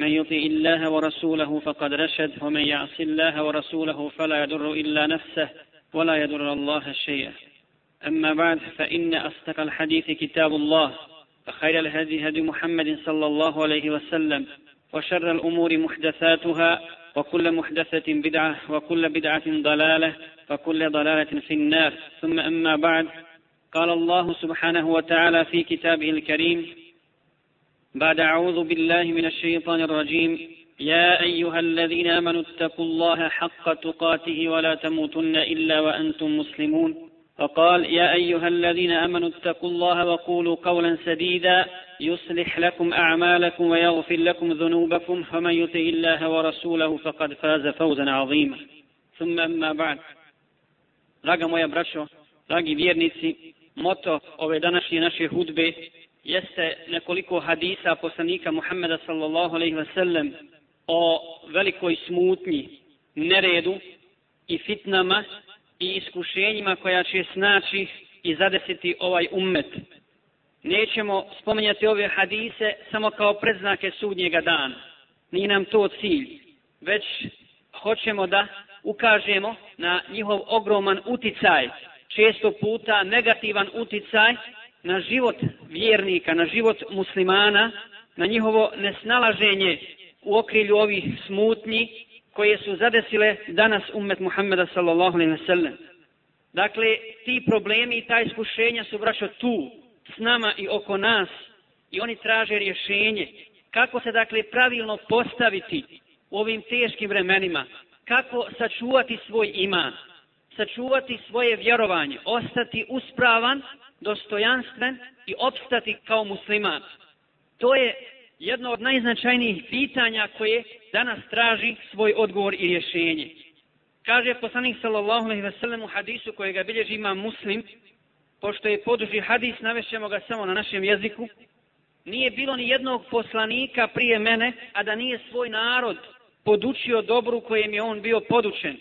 من يطيع الله ورسوله فقد رشد ومن يعص الله ورسوله فلا يضر إلا نفسه ولا يضر الله شيئا أما بعد فإن أصدق الحديث كتاب الله فخير الهدي هدي محمد صلى الله عليه وسلم وشر الأمور محدثاتها وكل محدثة بدعة وكل بدعة ضلالة وكل ضلالة في النار ثم أما بعد قال الله سبحانه وتعالى في كتابه الكريم بعد أعوذ بالله من الشيطان الرجيم يا أيها الذين آمنوا اتقوا الله حق تقاته ولا تموتن إلا وأنتم مسلمون فقال يا أيها الذين آمنوا اتقوا الله وقولوا قولا سديدا يصلح لكم أعمالكم ويغفر لكم ذنوبكم فمن يطع الله ورسوله فقد فاز فوزا عظيما ثم أما بعد رقم moja برشو dragi vjernici, موتو او današnje naše hudbe jeste nekoliko hadisa poslanika Muhammeda sallallahu alaihi ve sellem o velikoj smutnji, neredu i fitnama i iskušenjima koja će snaći i zadesiti ovaj ummet. Nećemo spominjati ove hadise samo kao predznake sudnjega dana. Nije nam to cilj, već hoćemo da ukažemo na njihov ogroman uticaj, često puta negativan uticaj na život vjernika, na život muslimana, na njihovo nesnalaženje u okrilju ovih smutnji koje su zadesile danas umet Muhammeda sallallahu alaihi wasallam. Dakle, ti problemi i ta iskušenja su vraća tu, s nama i oko nas i oni traže rješenje. Kako se dakle pravilno postaviti u ovim teškim vremenima? Kako sačuvati svoj iman? Sačuvati svoje vjerovanje? Ostati uspravan dostojanstven i opstati kao musliman. To je jedno od najznačajnijih pitanja koje danas traži svoj odgovor i rješenje. Kaže poslanik sallallahu alejhi ve sellem u hadisu koji ga bilježi ima Muslim, pošto je poduži hadis navešemo ga samo na našem jeziku, nije bilo ni jednog poslanika prije mene, a da nije svoj narod podučio dobru kojem je on bio podučen.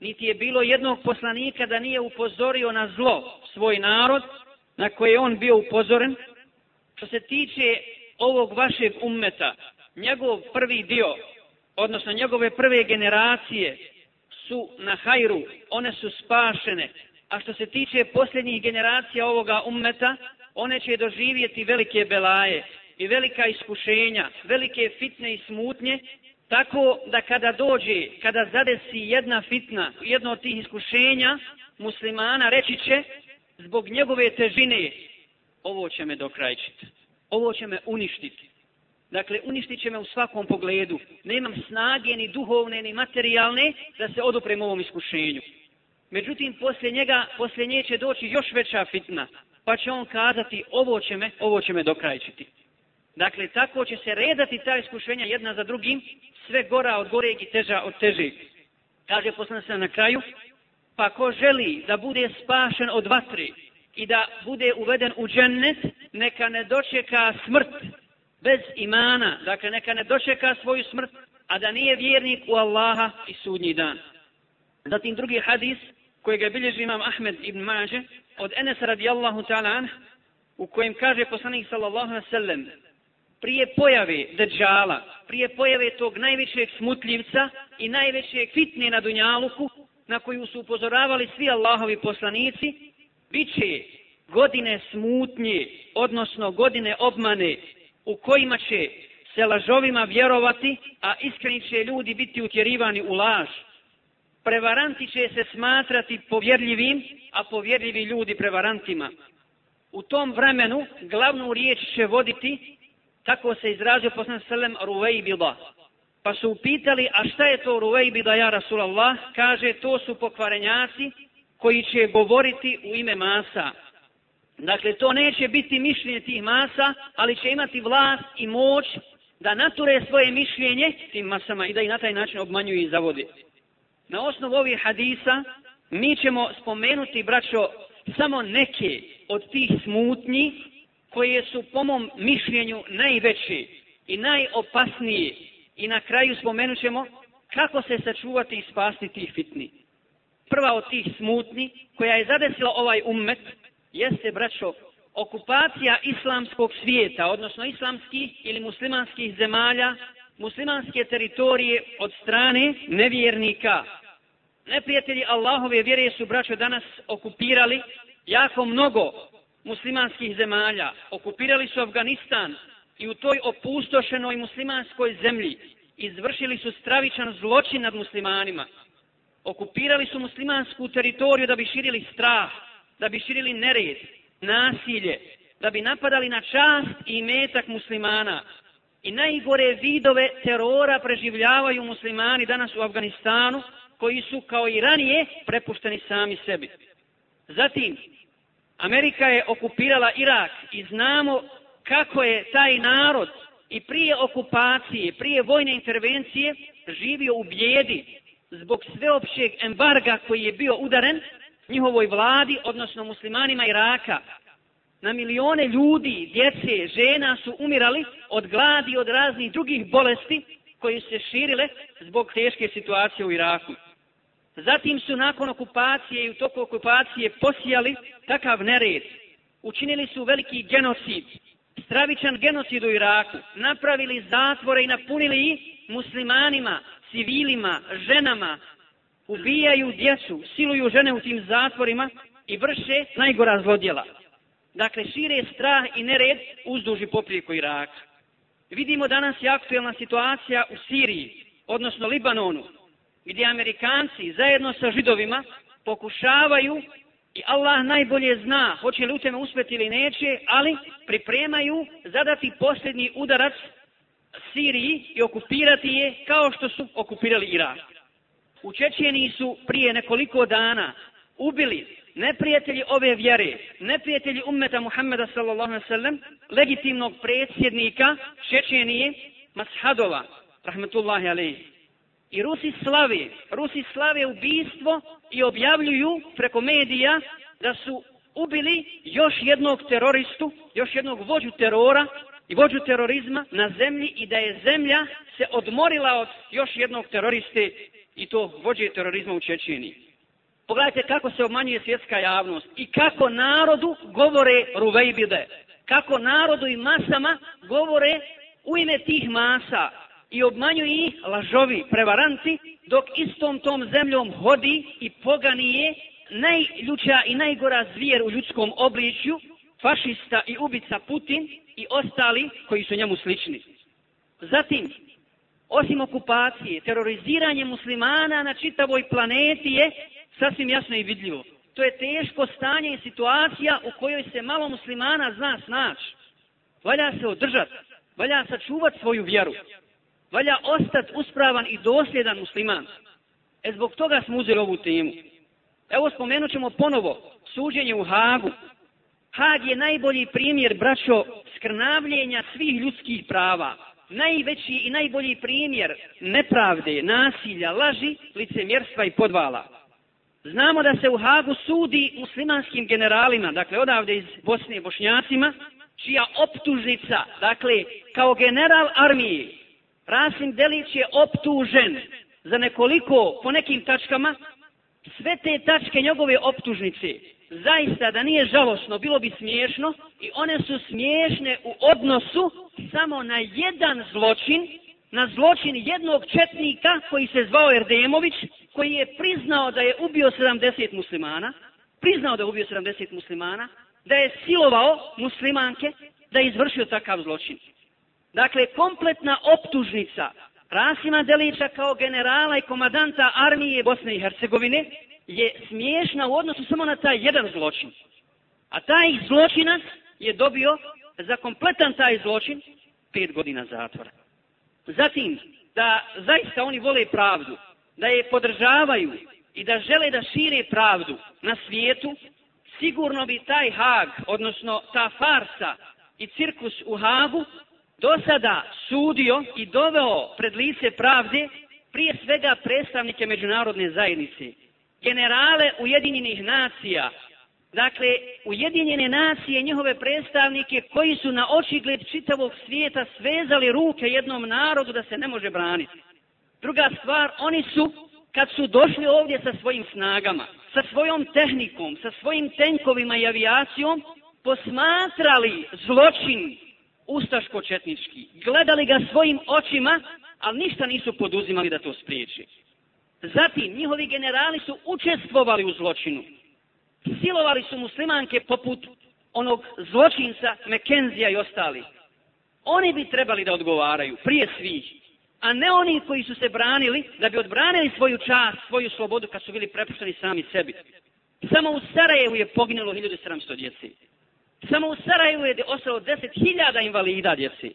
Niti je bilo jednog poslanika da nije upozorio na zlo svoj narod, na koje je on bio upozoren. Što se tiče ovog vašeg ummeta, njegov prvi dio, odnosno njegove prve generacije su na hajru, one su spašene. A što se tiče posljednjih generacija ovoga ummeta, one će doživjeti velike belaje i velika iskušenja, velike fitne i smutnje, tako da kada dođe, kada zadesi jedna fitna, jedno od tih iskušenja, muslimana reći će, zbog njegove težine, ovo će me dokrajčiti. Ovo će me uništiti. Dakle, uništit će me u svakom pogledu. Nemam snage ni duhovne ni materijalne da se oduprem ovom iskušenju. Međutim, poslije njega, poslije nje će doći još veća fitna. Pa će on kazati, ovo će me, ovo će me dokrajčiti. Dakle, tako će se redati ta iskušenja jedna za drugim, sve gora od goreg i teža od težeg. Kaže poslana se na kraju, Pa ko želi da bude spašen od vatre i da bude uveden u džennet, neka ne dočeka smrt bez imana, dakle neka ne dočeka svoju smrt, a da nije vjernik u Allaha i sudnji dan. Zatim drugi hadis, koji ga bilježi imam Ahmed ibn Maže, od Enes radijallahu ta'ala, u kojem kaže poslanik sallallahu sallam, prije pojave Dejjala, prije pojave tog najvećeg smutljivca i najvećeg fitne na Dunjaluku, na koju su upozoravali svi Allahovi poslanici, bit će godine smutnje, odnosno godine obmane u kojima će se lažovima vjerovati, a iskreni će ljudi biti utjerivani u laž. Prevaranti će se smatrati povjerljivim, a povjerljivi ljudi prevarantima. U tom vremenu glavnu riječ će voditi, tako se izrazio poslan Selem Ruvej Bilba, Pa su upitali, a šta je to Ruvejbi da ja Rasulallah? Kaže, to su pokvarenjaci koji će govoriti u ime masa. Dakle, to neće biti mišljenje tih masa, ali će imati vlast i moć da nature svoje mišljenje tim masama i da ih na taj način obmanjuju i zavodi. Na osnovu ovih hadisa mi ćemo spomenuti, braćo, samo neke od tih smutnji koje su po mom mišljenju najveće i najopasnije I na kraju spomenut ćemo kako se sačuvati i spasti tih fitni. Prva od tih smutni koja je zadesila ovaj ummet jeste, braćo, okupacija islamskog svijeta, odnosno islamskih ili muslimanskih zemalja, muslimanske teritorije od strane nevjernika. Neprijatelji Allahove vjere su, braćo, danas okupirali jako mnogo muslimanskih zemalja. Okupirali su Afganistan, i u toj opustošenoj muslimanskoj zemlji izvršili su stravičan zločin nad muslimanima. Okupirali su muslimansku teritoriju da bi širili strah, da bi širili nered, nasilje, da bi napadali na čast i metak muslimana. I najgore vidove terora preživljavaju muslimani danas u Afganistanu, koji su kao i ranije prepušteni sami sebi. Zatim, Amerika je okupirala Irak i znamo kako je taj narod i prije okupacije, prije vojne intervencije živio u bjedi zbog sveopšeg embarga koji je bio udaren njihovoj vladi, odnosno muslimanima Iraka. Na milione ljudi, djece, žena su umirali od gladi i od raznih drugih bolesti koje su se širile zbog teške situacije u Iraku. Zatim su nakon okupacije i u toku okupacije posijali takav nered. Učinili su veliki genocid, stravičan genocid u Iraku, napravili zatvore i napunili ih muslimanima, civilima, ženama, ubijaju djecu, siluju žene u tim zatvorima i vrše najgora zlodjela. Dakle, šire strah i nered uzduži poprijeko Iraka. Vidimo danas je aktuelna situacija u Siriji, odnosno Libanonu, gdje Amerikanci zajedno sa židovima pokušavaju I Allah najbolje zna hoće li u tome uspjeti ili neće, ali pripremaju zadati posljednji udarac Siriji i okupirati je kao što su okupirali Irak. U Čečeniji su prije nekoliko dana ubili neprijatelji ove vjere, neprijatelji ummeta Muhammeda sallallahu alaihi sallam, legitimnog predsjednika Čečenije, Mashadova, rahmetullahi alaihi. I Rusi slave, Rusi slave ubistvo i objavljuju preko medija da su ubili još jednog teroristu, još jednog vođu terora i vođu terorizma na zemlji i da je zemlja se odmorila od još jednog teroriste i to vođe terorizma u Čečini. Pogledajte kako se obmanjuje svjetska javnost i kako narodu govore ruvejbide, kako narodu i masama govore u ime tih masa, i obmanjuje ih lažovi prevaranti, dok istom tom zemljom hodi i pogani je najljuća i najgora zvijer u ljudskom obličju, fašista i ubica Putin i ostali koji su njemu slični. Zatim, osim okupacije, teroriziranje muslimana na čitavoj planeti je sasvim jasno i vidljivo. To je teško stanje i situacija u kojoj se malo muslimana zna snaći. Valja se održati, valja sačuvati svoju vjeru valja ostati uspravan i dosljedan musliman. E zbog toga smo uzeli ovu temu. Evo spomenut ćemo ponovo suđenje u Hagu. Hag je najbolji primjer, braćo, skrnavljenja svih ljudskih prava. Najveći i najbolji primjer nepravde, nasilja, laži, licemjerstva i podvala. Znamo da se u Hagu sudi muslimanskim generalima, dakle odavde iz Bosne i Bošnjacima, čija optužnica, dakle, kao general armije, Rasim Delić je optužen za nekoliko, po nekim tačkama, sve te tačke njegove optužnice, zaista da nije žalosno, bilo bi smiješno i one su smiješne u odnosu samo na jedan zločin, na zločin jednog četnika koji se zvao Erdemović, koji je priznao da je ubio 70 muslimana, priznao da je ubio 70 muslimana, da je silovao muslimanke, da je izvršio takav zločin. Dakle, kompletna optužnica Rasima Delića kao generala i komadanta armije Bosne i Hercegovine je smiješna u odnosu samo na taj jedan zločin. A taj zločinac je dobio za kompletan taj zločin pet godina zatvora. Zatim, da zaista oni vole pravdu, da je podržavaju i da žele da šire pravdu na svijetu, sigurno bi taj hag, odnosno ta farsa i cirkus u hagu do sada sudio i doveo pred lice pravde prije svega predstavnike međunarodne zajednice, generale Ujedinjenih nacija, dakle Ujedinjene nacije i njihove predstavnike koji su na očigled čitavog svijeta svezali ruke jednom narodu da se ne može braniti. Druga stvar, oni su kad su došli ovdje sa svojim snagama, sa svojom tehnikom, sa svojim tenkovima i avijacijom, posmatrali zločin ustaško-četnički, gledali ga svojim očima, ali ništa nisu poduzimali da to spriječi. Zatim, njihovi generali su učestvovali u zločinu. Silovali su muslimanke poput onog zločinca Mekenzija i ostali. Oni bi trebali da odgovaraju, prije svih. A ne oni koji su se branili, da bi odbranili svoju čast, svoju slobodu, kad su bili prepušteni sami sebi. Samo u Sarajevu je poginulo 1700 djece. Samo u Sarajevu je ostalo 10.000 invalida djeci.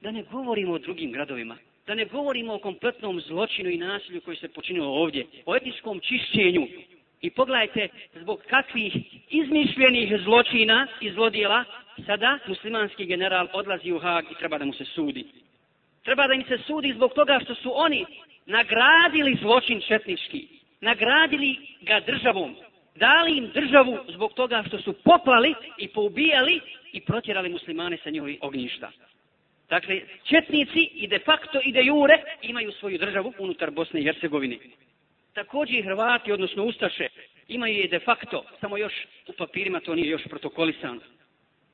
Da ne govorimo o drugim gradovima. Da ne govorimo o kompletnom zločinu i nasilju koji se počinilo ovdje. O etničkom čišćenju. I pogledajte zbog kakvih izmišljenih zločina i zlodjela sada muslimanski general odlazi u Hag i treba da mu se sudi. Treba da im se sudi zbog toga što su oni nagradili zločin četnički. Nagradili ga državom dali im državu zbog toga što su poklali i poubijali i protjerali muslimane sa njihovi ognjišta. Dakle, četnici i de facto i de jure imaju svoju državu unutar Bosne i Hercegovine. Također i Hrvati, odnosno Ustaše, imaju je de facto, samo još u papirima to nije još protokolisano.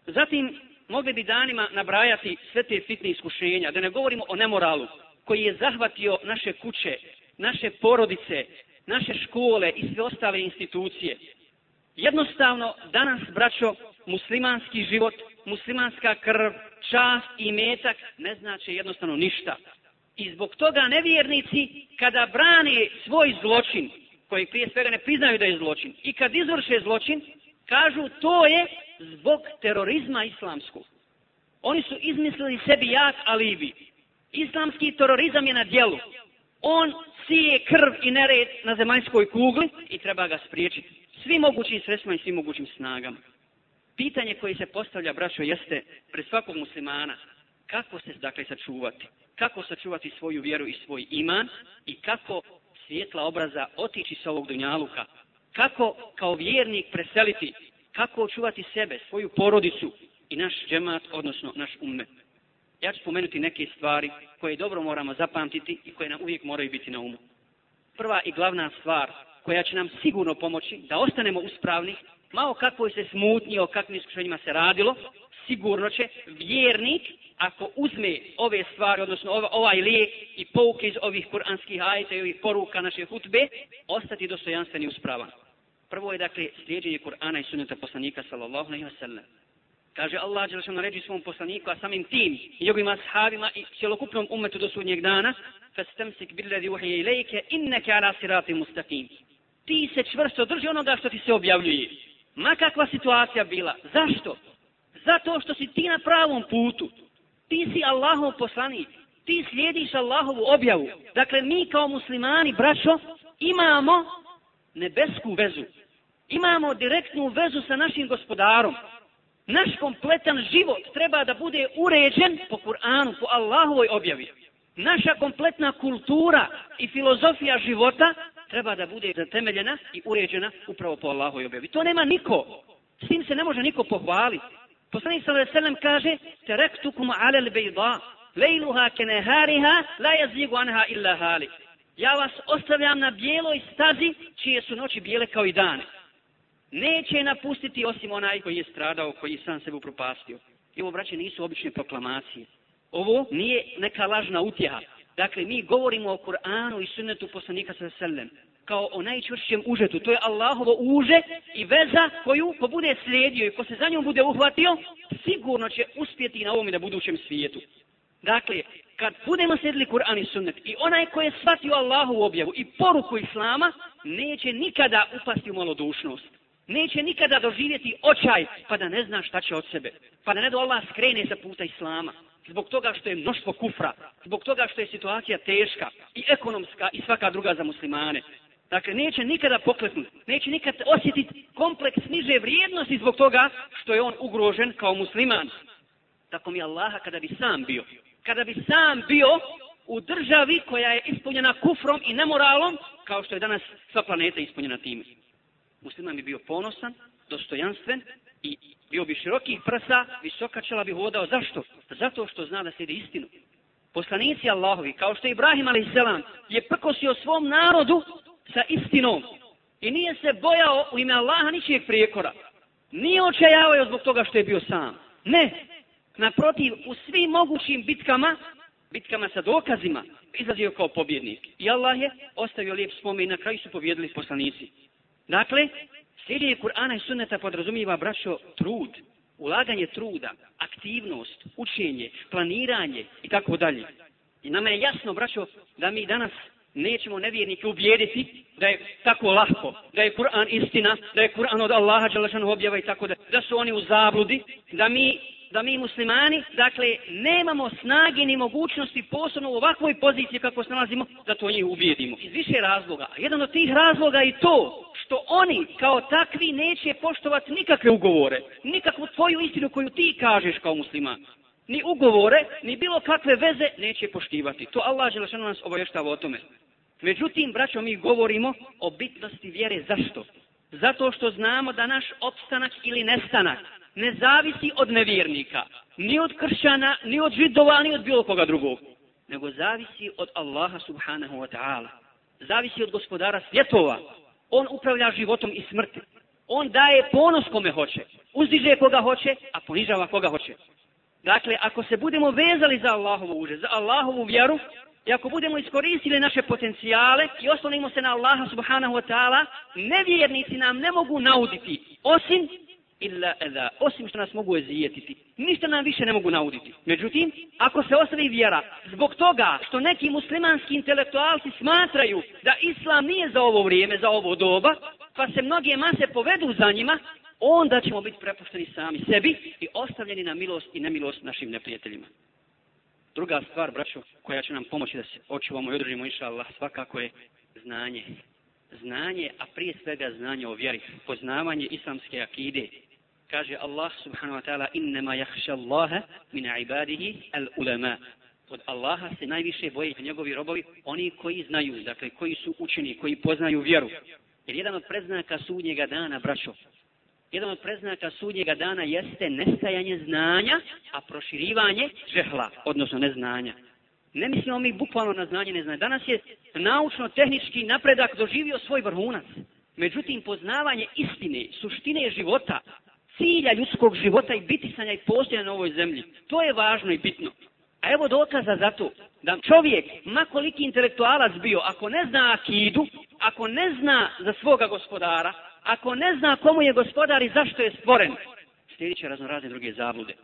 Zatim, mogli bi danima nabrajati sve te fitne iskušenja, da ne govorimo o nemoralu, koji je zahvatio naše kuće, naše porodice, naše škole i sve ostale institucije. Jednostavno, danas, braćo, muslimanski život, muslimanska krv, čast i metak ne znači jednostavno ništa. I zbog toga nevjernici, kada brani svoj zločin, koji prije svega ne priznaju da je zločin, i kad izvrše zločin, kažu to je zbog terorizma islamskog. Oni su izmislili sebi jak alibi. Islamski terorizam je na djelu on sije krv i nered na zemaljskoj kugli i treba ga spriječiti. Svim mogućim sredstvima i svim mogućim snagama. Pitanje koje se postavlja, braćo, jeste pred svakog muslimana kako se, dakle, sačuvati? Kako sačuvati svoju vjeru i svoj iman? I kako svjetla obraza otići sa ovog dunjaluka? Kako kao vjernik preseliti? Kako očuvati sebe, svoju porodicu i naš džemat, odnosno naš umet? Ja ću spomenuti neke stvari koje dobro moramo zapamtiti i koje nam uvijek moraju biti na umu. Prva i glavna stvar koja će nam sigurno pomoći da ostanemo uspravni, malo kako je se smutnije o kakvim iskušenjima se radilo, sigurno će vjernik ako uzme ove stvari, odnosno ovaj lijek i pouke iz ovih kuranskih ajta i ovih poruka naše hutbe, ostati dostojanstveni uspravan. Prvo je dakle slijedjenje Kur'ana i sunnata poslanika sallallahu alaihi wa sallam. Kaže Allah će na ređi svom poslaniku, a samim tim i ljubima sahabima i cjelokupnom umetu do sudnjeg dana, فَسْتَمْسِكْ بِلَّذِي وَحِيَ إِلَيْكَ إِنَّكَ عَلَى سِرَاتِ مُسْتَقِيمِ Ti se čvrsto drži onoga što ti se objavljuje. Ma kakva situacija bila. Zašto? Zato što si ti na pravom putu. Ti si Allahov poslanik. Ti slijediš Allahovu objavu. Dakle, mi kao muslimani, braćo, imamo nebesku vezu. Imamo direktnu vezu sa našim gospodarom naš kompletan život treba da bude uređen po Kur'anu, po Allahovoj objavi. Naša kompletna kultura i filozofija života treba da bude zatemeljena i uređena upravo po Allahovoj objavi. To nema niko. S tim se ne može niko pohvaliti. Poslanik sa veselem kaže Terektukum alel bejda Lejluha keneharija La jazigu anha illa hali Ja vas ostavljam na bijeloj stazi čije su noći bijele kao i dane neće napustiti osim onaj koji je stradao, koji je sam sebe upropastio. I ovo, braće, nisu obične proklamacije. Ovo nije neka lažna utjeha. Dakle, mi govorimo o Kur'anu i sunnetu poslanika sa sellem kao o najčvršćem užetu. To je Allahovo uže i veza koju ko bude slijedio i ko se za njom bude uhvatio, sigurno će uspjeti na ovom i na budućem svijetu. Dakle, kad budemo sjedili Kur'an i sunnet i onaj ko je shvatio Allahovu objavu i poruku Islama, neće nikada upasti u malodušnost neće nikada doživjeti očaj pa da ne zna šta će od sebe. Pa da ne do Allah skrene sa puta Islama. Zbog toga što je mnoštvo kufra. Zbog toga što je situacija teška i ekonomska i svaka druga za muslimane. Dakle, neće nikada pokleknuti, neće nikada osjetiti kompleks niže vrijednosti zbog toga što je on ugrožen kao musliman. Tako mi Allaha kada bi sam bio, kada bi sam bio u državi koja je ispunjena kufrom i nemoralom, kao što je danas sva planeta ispunjena time musliman bi bio ponosan, dostojanstven i bio bi širokih prsa, visoka čela bi hodao. Zašto? Zato što zna da slijedi istinu. Poslanici Allahovi, kao što je Ibrahim a.s. je prkosio svom narodu sa istinom i nije se bojao u ime Allaha ničijeg prijekora. Nije očajavao zbog toga što je bio sam. Ne, naprotiv, u svim mogućim bitkama, bitkama sa dokazima, izlazio kao pobjednik. I Allah je ostavio lijep spomen i na kraju su pobjedili poslanici. Dakle, slijedi Kur'ana i sunneta podrazumijeva braćo trud, ulaganje truda, aktivnost, učenje, planiranje i tako dalje. I nama je jasno, braćo, da mi danas nećemo nevjernike ubijediti da je tako lahko, da je Kur'an istina, da je Kur'an od Allaha Đalešanu objava i tako da, da su oni u zabludi, da mi, da mi muslimani, dakle, nemamo snage ni mogućnosti posebno u ovakvoj poziciji kako se nalazimo, da to njih ubijedimo. Iz više razloga. Jedan od tih razloga je to što oni kao takvi neće poštovati nikakve ugovore, nikakvu tvoju istinu koju ti kažeš kao muslima. Ni ugovore, ni bilo kakve veze neće poštivati. To Allah Želešanu nas obavještava o tome. Međutim, braćo, mi govorimo o bitnosti vjere. Zašto? Zato što znamo da naš opstanak ili nestanak ne zavisi od nevjernika, ni od kršćana, ni od židova, ni od bilo koga drugog. Nego zavisi od Allaha subhanahu wa ta'ala. Zavisi od gospodara svjetova. On upravlja životom i smrti. On daje ponos kome hoće. Uzdiže koga hoće, a ponižava koga hoće. Dakle, ako se budemo vezali za Allahovu uže, za Allahovu vjeru, i ako budemo iskoristili naše potencijale i oslonimo se na Allaha subhanahu wa ta'ala, nevjernici nam ne mogu nauditi, osim illa eda, osim što nas mogu ezijetiti. Ništa nam više ne mogu nauditi. Međutim, ako se ostavi vjera zbog toga što neki muslimanski intelektualci smatraju da islam nije za ovo vrijeme, za ovo doba, pa se mnoge mase povedu za njima, onda ćemo biti prepušteni sami sebi i ostavljeni na milost i nemilost našim neprijateljima. Druga stvar, braćo, koja će nam pomoći da se očuvamo i održimo, inša Allah, svakako je znanje. Znanje, a prije svega znanje o vjeri, poznavanje islamske akide, kaže Allah subhanahu wa ta'ala innama jahša Allahe min ibadihi al ulema. Od Allaha se najviše boje njegovi robovi, oni koji znaju, dakle koji su učeni, koji poznaju vjeru. Jer jedan od preznaka sudnjega dana, braćo, jedan od preznaka sudnjega dana jeste nestajanje znanja, a proširivanje žehla, odnosno neznanja. Ne mislimo mi bukvalno na znanje, ne znanje. Danas je naučno-tehnički napredak doživio svoj vrhunac. Međutim, poznavanje istine, suštine života, cilja ljudskog života i bitisanja i postoja na ovoj zemlji. To je važno i bitno. A evo dokaza za to da čovjek, makoliki intelektualac bio, ako ne zna akidu, ako ne zna za svoga gospodara, ako ne zna komu je gospodar i zašto je stvoren, sljedeće raznorazne druge zablude.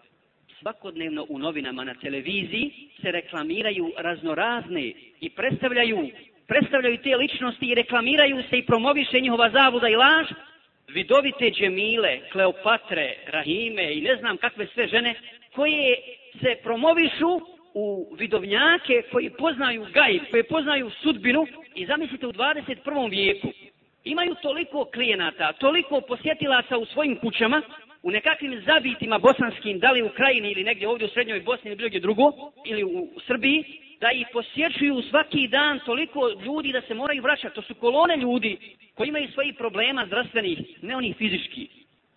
Svakodnevno u novinama na televiziji se reklamiraju raznorazne i predstavljaju predstavljaju te ličnosti i reklamiraju se i promoviše njihova zabuda i laž, vidovite džemile, kleopatre, rahime i ne znam kakve sve žene koje se promovišu u vidovnjake koji poznaju gaj, koji poznaju sudbinu i zamislite u 21. vijeku imaju toliko klijenata, toliko posjetilaca u svojim kućama, u nekakvim zabitima bosanskim, da li u Krajini ili negdje ovdje u Srednjoj Bosni ili bilo gdje drugo, ili u Srbiji, da ih posjećuju svaki dan toliko ljudi da se moraju vraćati. To su kolone ljudi koji imaju svoji problema zdravstvenih, ne onih fizički.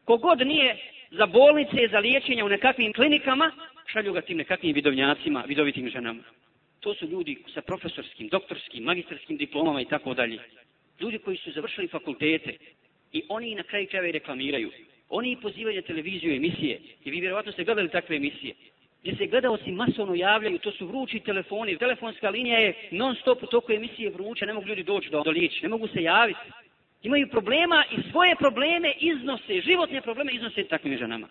Kogod nije za bolnice, za liječenje u nekakvim klinikama, šalju ga tim nekakvim vidovnjacima, vidovitim ženama. To su ljudi sa profesorskim, doktorskim, magisterskim diplomama i tako dalje. Ljudi koji su završili fakultete i oni na kraju kraja reklamiraju. Oni pozivaju na televiziju emisije i vi vjerovatno ste gledali takve emisije gdje se gledalci masovno javljaju, to su vrući telefoni, telefonska linija je non stop u toku emisije vruća, ne mogu ljudi doći do, do liči, ne mogu se javiti. Imaju problema i svoje probleme iznose, životne probleme iznose takvim ženama.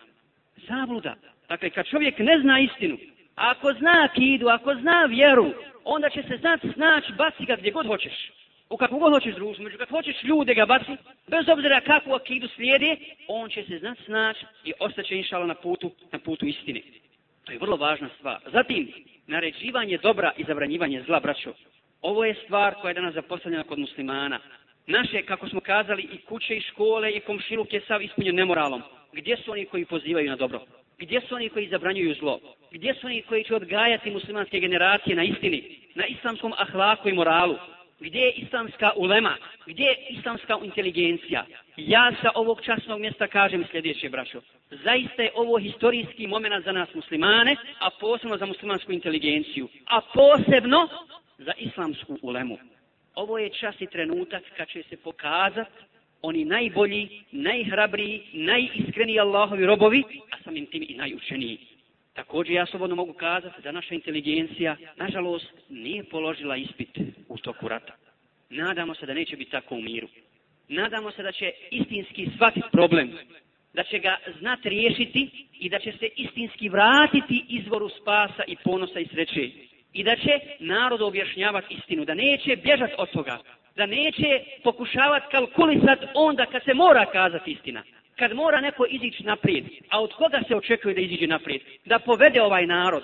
Zabluda. Dakle, kad čovjek ne zna istinu, ako zna kidu, ako zna vjeru, onda će se znati snaći, baci ga gdje god hoćeš. U kakvu god hoćeš društvo, među kad hoćeš ljude ga baci, bez obzira kakvu akidu slijedi, on će se znati snaći i ostaće inšala na putu, na putu istine. To je vrlo važna stvar. Zatim, naređivanje dobra i zabranjivanje zla, braćo. Ovo je stvar koja je danas zaposlenjena kod muslimana. Naše, kako smo kazali, i kuće i škole i komšiluk je sav ispunjen nemoralom. Gdje su oni koji pozivaju na dobro? Gdje su oni koji zabranjuju zlo? Gdje su oni koji će odgajati muslimanske generacije na istini? Na islamskom ahlaku i moralu? Gdje je islamska ulema? Gdje je islamska inteligencija? Ja sa ovog časnog mjesta kažem sljedeće, braćo zaista je ovo historijski moment za nas muslimane, a posebno za muslimansku inteligenciju, a posebno za islamsku ulemu. Ovo je čas i trenutak kad će se pokazat oni najbolji, najhrabriji, najiskreniji Allahovi robovi, a samim tim i najučeniji. Također ja slobodno mogu kazati da naša inteligencija, nažalost, nije položila ispit u toku rata. Nadamo se da neće biti tako u miru. Nadamo se da će istinski svaki problem da će ga znat riješiti i da će se istinski vratiti izvoru spasa i ponosa i sreće. I da će narod objašnjavati istinu, da neće bježat od toga, da neće pokušavat kalkulisat onda kad se mora kazati istina. Kad mora neko izići naprijed, a od koga se očekuje da iziđe naprijed? Da povede ovaj narod,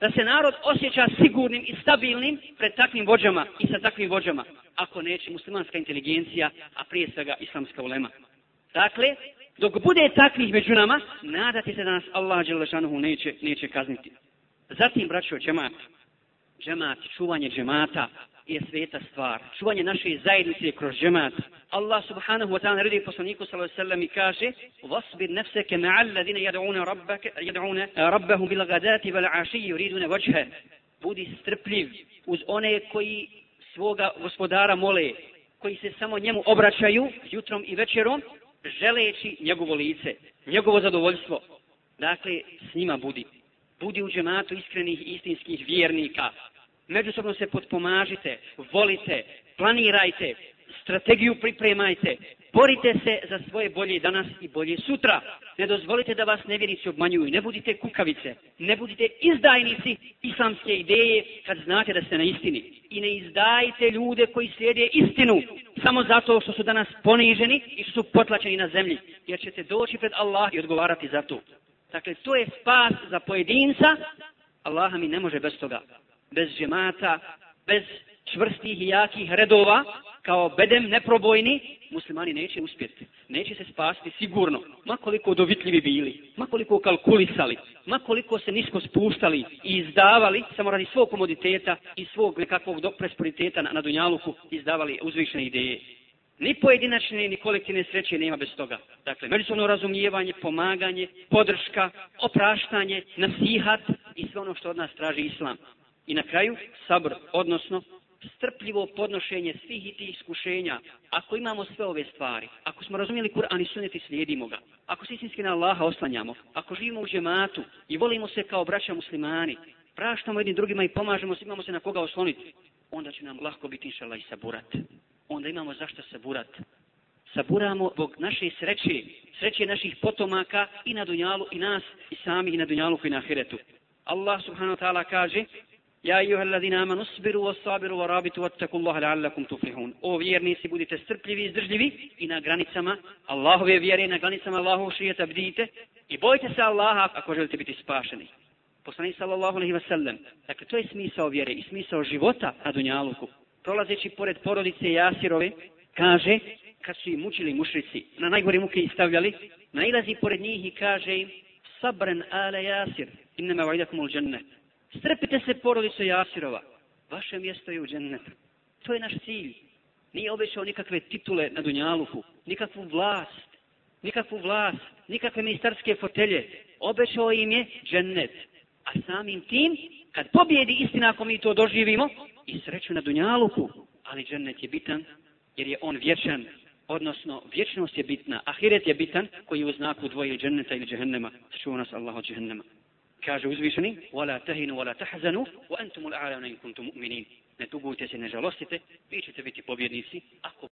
da se narod osjeća sigurnim i stabilnim pred takvim vođama i sa takvim vođama, ako neće muslimanska inteligencija, a prije svega islamska ulema. Dakle, Dok bude takvih među nama, nadati se da nas Allah Đelešanuhu neće, neće kazniti. Zatim, braćo, džemat, džemat, čuvanje džemata je sveta stvar. Čuvanje naše zajednice kroz džemat. Allah subhanahu wa ta'ala naredi poslaniku sallallahu sallam i kaže وَصْبِرْ نَفْسَكَ مَعَ الَّذِينَ يَدْعُونَ رَبَّكَ يَدْعُونَ رَبَّهُ بِلَغَدَاتِ وَلَعَشِي يُرِيدُونَ وَجْهَ Budi strpljiv uz one koji svoga gospodara mole, koji se samo njemu obraćaju jutrom i večerom želeći njegovo lice, njegovo zadovoljstvo. Dakle, s njima budi. Budi u džematu iskrenih istinskih vjernika. Međusobno se potpomažite, volite, planirajte, strategiju pripremajte, borite se za svoje bolje danas i bolje sutra. Ne dozvolite da vas nevjerici obmanjuju. Ne budite kukavice. Ne budite izdajnici islamske ideje kad znate da ste na istini. I ne izdajite ljude koji slijede istinu samo zato što su danas poniženi i što su potlačeni na zemlji. Jer ćete doći pred Allah i odgovarati za to. Dakle, to je spas za pojedinca. Allaha mi ne može bez toga. Bez žemata, bez čvrstih i jakih redova, kao bedem neprobojni, muslimani neće uspjeti. Neće se spasti sigurno, makoliko dovitljivi bili, makoliko kalkulisali, makoliko se nisko spuštali i izdavali, samo radi svog komoditeta i svog nekakvog presporiteta na, na Dunjaluku, izdavali uzvišne ideje. Ni pojedinačne, ni kolektivne sreće nema bez toga. Dakle, međusobno razumijevanje, pomaganje, podrška, opraštanje, nasihat i sve ono što od nas traži islam. I na kraju, sabr, odnosno strpljivo podnošenje svih i tih iskušenja, ako imamo sve ove stvari, ako smo razumijeli Kur'an i sunet i slijedimo ga, ako se istinski na Allaha oslanjamo, ako živimo u džematu i volimo se kao braća muslimani, praštamo jednim drugima i pomažemo se, imamo se na koga osloniti, onda će nam lahko biti inšala i saburat. Onda imamo zašto saburat. Saburamo zbog naše sreće, sreće naših potomaka i na dunjalu i nas i sami i na dunjalu i na ahiretu. Allah subhanahu wa ta'ala kaže Ja ayuha alladhina amanu sabiru wasabiru warabitu wattaqullaha la'allakum tuflihun. O vjernici budite strpljivi i izdržljivi i na granicama Allahove vjere i na granicama Allahovog šerijata bdite i bojte se Allaha ako želite biti spašeni. Poslanik sallallahu alejhi ve sellem, dakle to je smisao vjere i smisao života na dunjaluku. Prolazeći pored porodice Jasirove, kaže kad su ih mučili mušrici, na najgore muke ih stavljali, nailazi pored njih i kaže im, sabren ale Jasir, innama vajdakumul džennet, Strpite se porodice Jasirova. Vaše mjesto je u džennetu. To je naš cilj. Nije obećao nikakve titule na Dunjaluku. Nikakvu vlast. Nikakvu vlast. Nikakve ministarske fotelje. Obećao im je džennet. A samim tim, kad pobjedi istina ako mi to doživimo, i sreću na Dunjaluku. Ali džennet je bitan, jer je on vječan. Odnosno, vječnost je bitna. Ahiret je bitan, koji je u znaku dvoje dženneta ili džehennema. Sačuva nas Allah od džehennema. كاجوز بيسني ولا تهنوا ولا تحزنوا وأنتم الأعلون إن كنتم مؤمنين ne tugujte se, ne vi ćete biti pobjednici ako